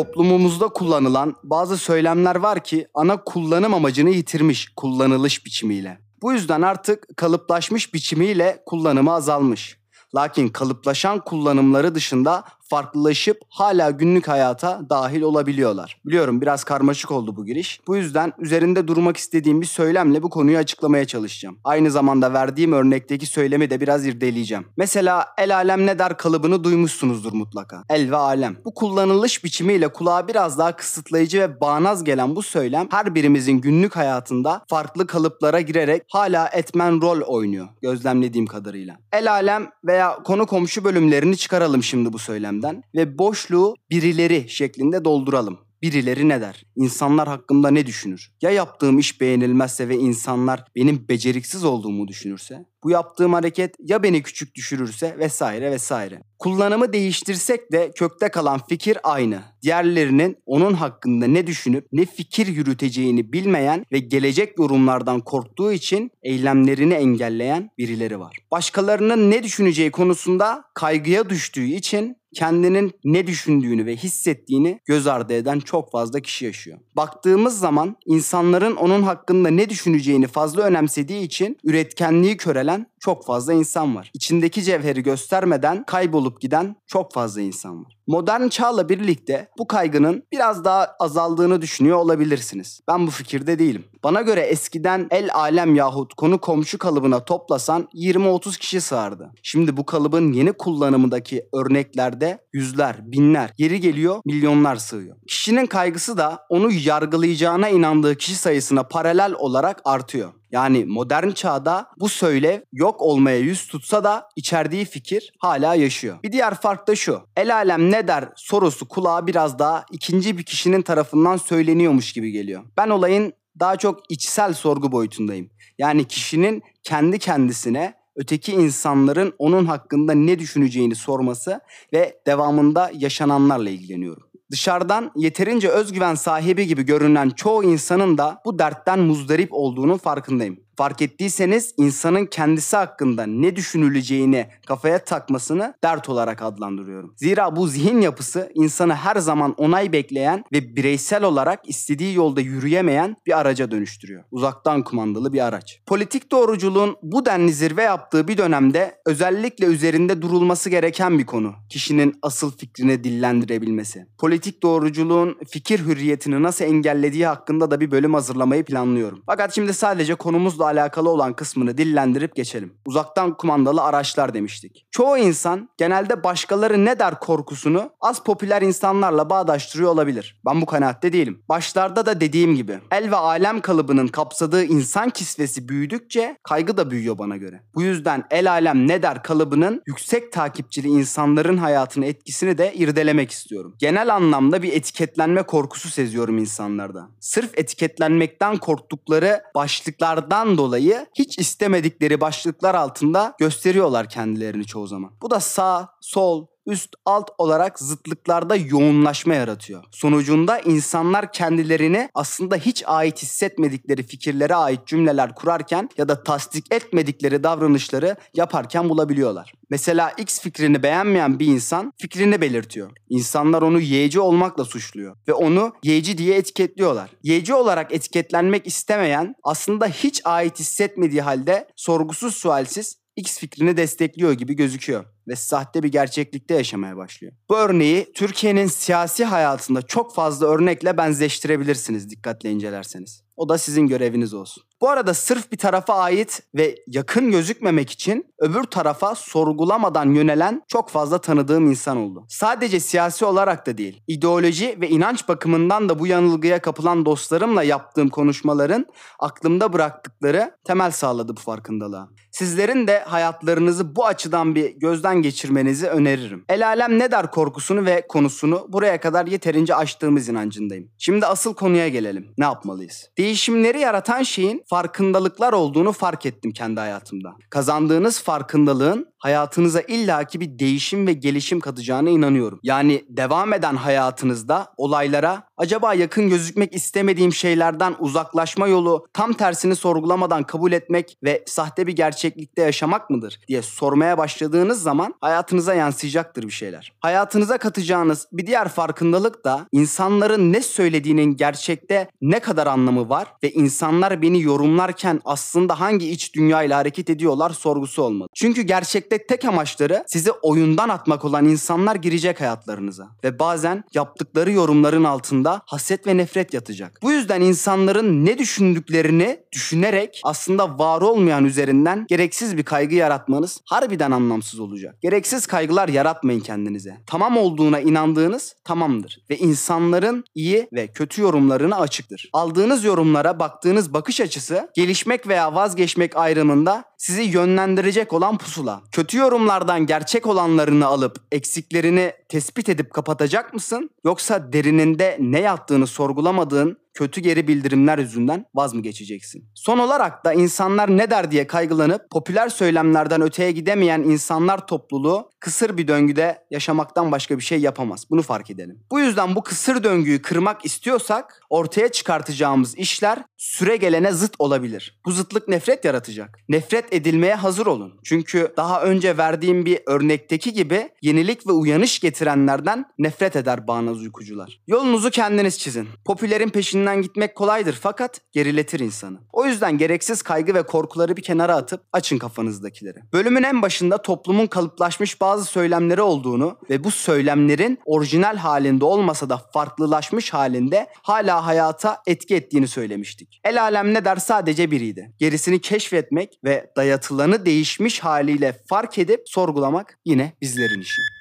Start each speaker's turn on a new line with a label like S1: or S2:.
S1: toplumumuzda kullanılan bazı söylemler var ki ana kullanım amacını yitirmiş kullanılış biçimiyle. Bu yüzden artık kalıplaşmış biçimiyle kullanımı azalmış. Lakin kalıplaşan kullanımları dışında farklılaşıp hala günlük hayata dahil olabiliyorlar. Biliyorum biraz karmaşık oldu bu giriş. Bu yüzden üzerinde durmak istediğim bir söylemle bu konuyu açıklamaya çalışacağım. Aynı zamanda verdiğim örnekteki söylemi de biraz irdeleyeceğim. Mesela el alem ne der kalıbını duymuşsunuzdur mutlaka. El ve alem. Bu kullanılış biçimiyle kulağa biraz daha kısıtlayıcı ve bağnaz gelen bu söylem her birimizin günlük hayatında farklı kalıplara girerek hala etmen rol oynuyor gözlemlediğim kadarıyla. El alem veya konu komşu bölümlerini çıkaralım şimdi bu söylemden üzerinden ve boşluğu birileri şeklinde dolduralım. Birileri ne der? İnsanlar hakkında ne düşünür? Ya yaptığım iş beğenilmezse ve insanlar benim beceriksiz olduğumu düşünürse? Bu yaptığım hareket ya beni küçük düşürürse vesaire vesaire. Kullanımı değiştirsek de kökte kalan fikir aynı. Diğerlerinin onun hakkında ne düşünüp ne fikir yürüteceğini bilmeyen ve gelecek yorumlardan korktuğu için eylemlerini engelleyen birileri var. Başkalarının ne düşüneceği konusunda kaygıya düştüğü için kendinin ne düşündüğünü ve hissettiğini göz ardı eden çok fazla kişi yaşıyor. Baktığımız zaman insanların onun hakkında ne düşüneceğini fazla önemsediği için üretkenliği körelen çok fazla insan var. İçindeki cevheri göstermeden kaybolup giden çok fazla insan var. Modern çağla birlikte bu kaygının biraz daha azaldığını düşünüyor olabilirsiniz. Ben bu fikirde değilim. Bana göre eskiden el alem yahut konu komşu kalıbına toplasan 20-30 kişi sığardı. Şimdi bu kalıbın yeni kullanımındaki örneklerde yüzler, binler, yeri geliyor milyonlar sığıyor. Kişinin kaygısı da onu yargılayacağına inandığı kişi sayısına paralel olarak artıyor. Yani modern çağda bu söylev yok olmaya yüz tutsa da içerdiği fikir hala yaşıyor. Bir diğer fark da şu. El alem ne der sorusu kulağa biraz daha ikinci bir kişinin tarafından söyleniyormuş gibi geliyor. Ben olayın daha çok içsel sorgu boyutundayım. Yani kişinin kendi kendisine öteki insanların onun hakkında ne düşüneceğini sorması ve devamında yaşananlarla ilgileniyorum. Dışarıdan yeterince özgüven sahibi gibi görünen çoğu insanın da bu dertten muzdarip olduğunu farkındayım. Fark ettiyseniz insanın kendisi hakkında ne düşünüleceğini kafaya takmasını dert olarak adlandırıyorum. Zira bu zihin yapısı insanı her zaman onay bekleyen ve bireysel olarak istediği yolda yürüyemeyen bir araca dönüştürüyor. Uzaktan kumandalı bir araç. Politik doğruculuğun bu denli zirve yaptığı bir dönemde özellikle üzerinde durulması gereken bir konu. Kişinin asıl fikrini dillendirebilmesi. Politik doğruculuğun fikir hürriyetini nasıl engellediği hakkında da bir bölüm hazırlamayı planlıyorum. Fakat şimdi sadece konumuzla alakalı olan kısmını dillendirip geçelim. Uzaktan kumandalı araçlar demiştik. Çoğu insan genelde başkaları ne der korkusunu az popüler insanlarla bağdaştırıyor olabilir. Ben bu kanaatte değilim. Başlarda da dediğim gibi el ve alem kalıbının kapsadığı insan kisvesi büyüdükçe kaygı da büyüyor bana göre. Bu yüzden el alem ne der kalıbının yüksek takipçili insanların hayatını etkisini de irdelemek istiyorum. Genel anlamda bir etiketlenme korkusu seziyorum insanlarda. Sırf etiketlenmekten korktukları başlıklardan dolayı hiç istemedikleri başlıklar altında gösteriyorlar kendilerini çoğu zaman. Bu da sağ, sol, üst alt olarak zıtlıklarda yoğunlaşma yaratıyor. Sonucunda insanlar kendilerini aslında hiç ait hissetmedikleri fikirlere ait cümleler kurarken ya da tasdik etmedikleri davranışları yaparken bulabiliyorlar. Mesela X fikrini beğenmeyen bir insan fikrini belirtiyor. İnsanlar onu Y'ci olmakla suçluyor ve onu Y'ci diye etiketliyorlar. Y'ci olarak etiketlenmek istemeyen aslında hiç ait hissetmediği halde sorgusuz sualsiz X fikrini destekliyor gibi gözüküyor ve sahte bir gerçeklikte yaşamaya başlıyor. Bu örneği Türkiye'nin siyasi hayatında çok fazla örnekle benzeştirebilirsiniz dikkatle incelerseniz. O da sizin göreviniz olsun. Bu arada sırf bir tarafa ait ve yakın gözükmemek için öbür tarafa sorgulamadan yönelen çok fazla tanıdığım insan oldu. Sadece siyasi olarak da değil, ideoloji ve inanç bakımından da bu yanılgıya kapılan dostlarımla yaptığım konuşmaların aklımda bıraktıkları temel sağladı bu farkındalığa. Sizlerin de hayatlarınızı bu açıdan bir gözden geçirmenizi öneririm. El alem ne der korkusunu ve konusunu buraya kadar yeterince açtığımız inancındayım. Şimdi asıl konuya gelelim. Ne yapmalıyız? Değişimleri yaratan şeyin farkındalıklar olduğunu fark ettim kendi hayatımda. Kazandığınız farkındalığın hayatınıza illaki bir değişim ve gelişim katacağına inanıyorum. Yani devam eden hayatınızda olaylara acaba yakın gözükmek istemediğim şeylerden uzaklaşma yolu tam tersini sorgulamadan kabul etmek ve sahte bir gerçeklikte yaşamak mıdır diye sormaya başladığınız zaman hayatınıza yansıyacaktır bir şeyler. Hayatınıza katacağınız bir diğer farkındalık da insanların ne söylediğinin gerçekte ne kadar anlamı var ve insanlar beni yorumlarken aslında hangi iç dünyayla hareket ediyorlar sorgusu olmalı. Çünkü gerçekte tek amaçları sizi oyundan atmak olan insanlar girecek hayatlarınıza ve bazen yaptıkları yorumların altında haset ve nefret yatacak. Bu yüzden insanların ne düşündüklerini düşünerek aslında var olmayan üzerinden gereksiz bir kaygı yaratmanız harbiden anlamsız olacak. Gereksiz kaygılar yaratmayın kendinize. Tamam olduğuna inandığınız tamamdır ve insanların iyi ve kötü yorumlarına açıktır. Aldığınız yorumlara baktığınız bakış açısı gelişmek veya vazgeçmek ayrımında sizi yönlendirecek olan pusula. Kötü yorumlardan gerçek olanlarını alıp eksiklerini tespit edip kapatacak mısın? Yoksa derininde ne yattığını sorgulamadığın kötü geri bildirimler yüzünden vaz mı geçeceksin? Son olarak da insanlar ne der diye kaygılanıp popüler söylemlerden öteye gidemeyen insanlar topluluğu kısır bir döngüde yaşamaktan başka bir şey yapamaz. Bunu fark edelim. Bu yüzden bu kısır döngüyü kırmak istiyorsak ortaya çıkartacağımız işler süre gelene zıt olabilir. Bu zıtlık nefret yaratacak. Nefret edilmeye hazır olun. Çünkü daha önce verdiğim bir örnekteki gibi yenilik ve uyanış getirenlerden nefret eder bağnaz uykucular. Yolunuzu kendiniz çizin. Popülerin peşinden gitmek kolaydır fakat geriletir insanı. O yüzden gereksiz kaygı ve korkuları bir kenara atıp açın kafanızdakileri. Bölümün en başında toplumun kalıplaşmış bazı söylemleri olduğunu ve bu söylemlerin orijinal halinde olmasa da farklılaşmış halinde hala hayata etki ettiğini söylemiştik. El alem ne der sadece biriydi. Gerisini keşfetmek ve dayatılanı değişmiş haliyle fark edip sorgulamak yine bizlerin işi.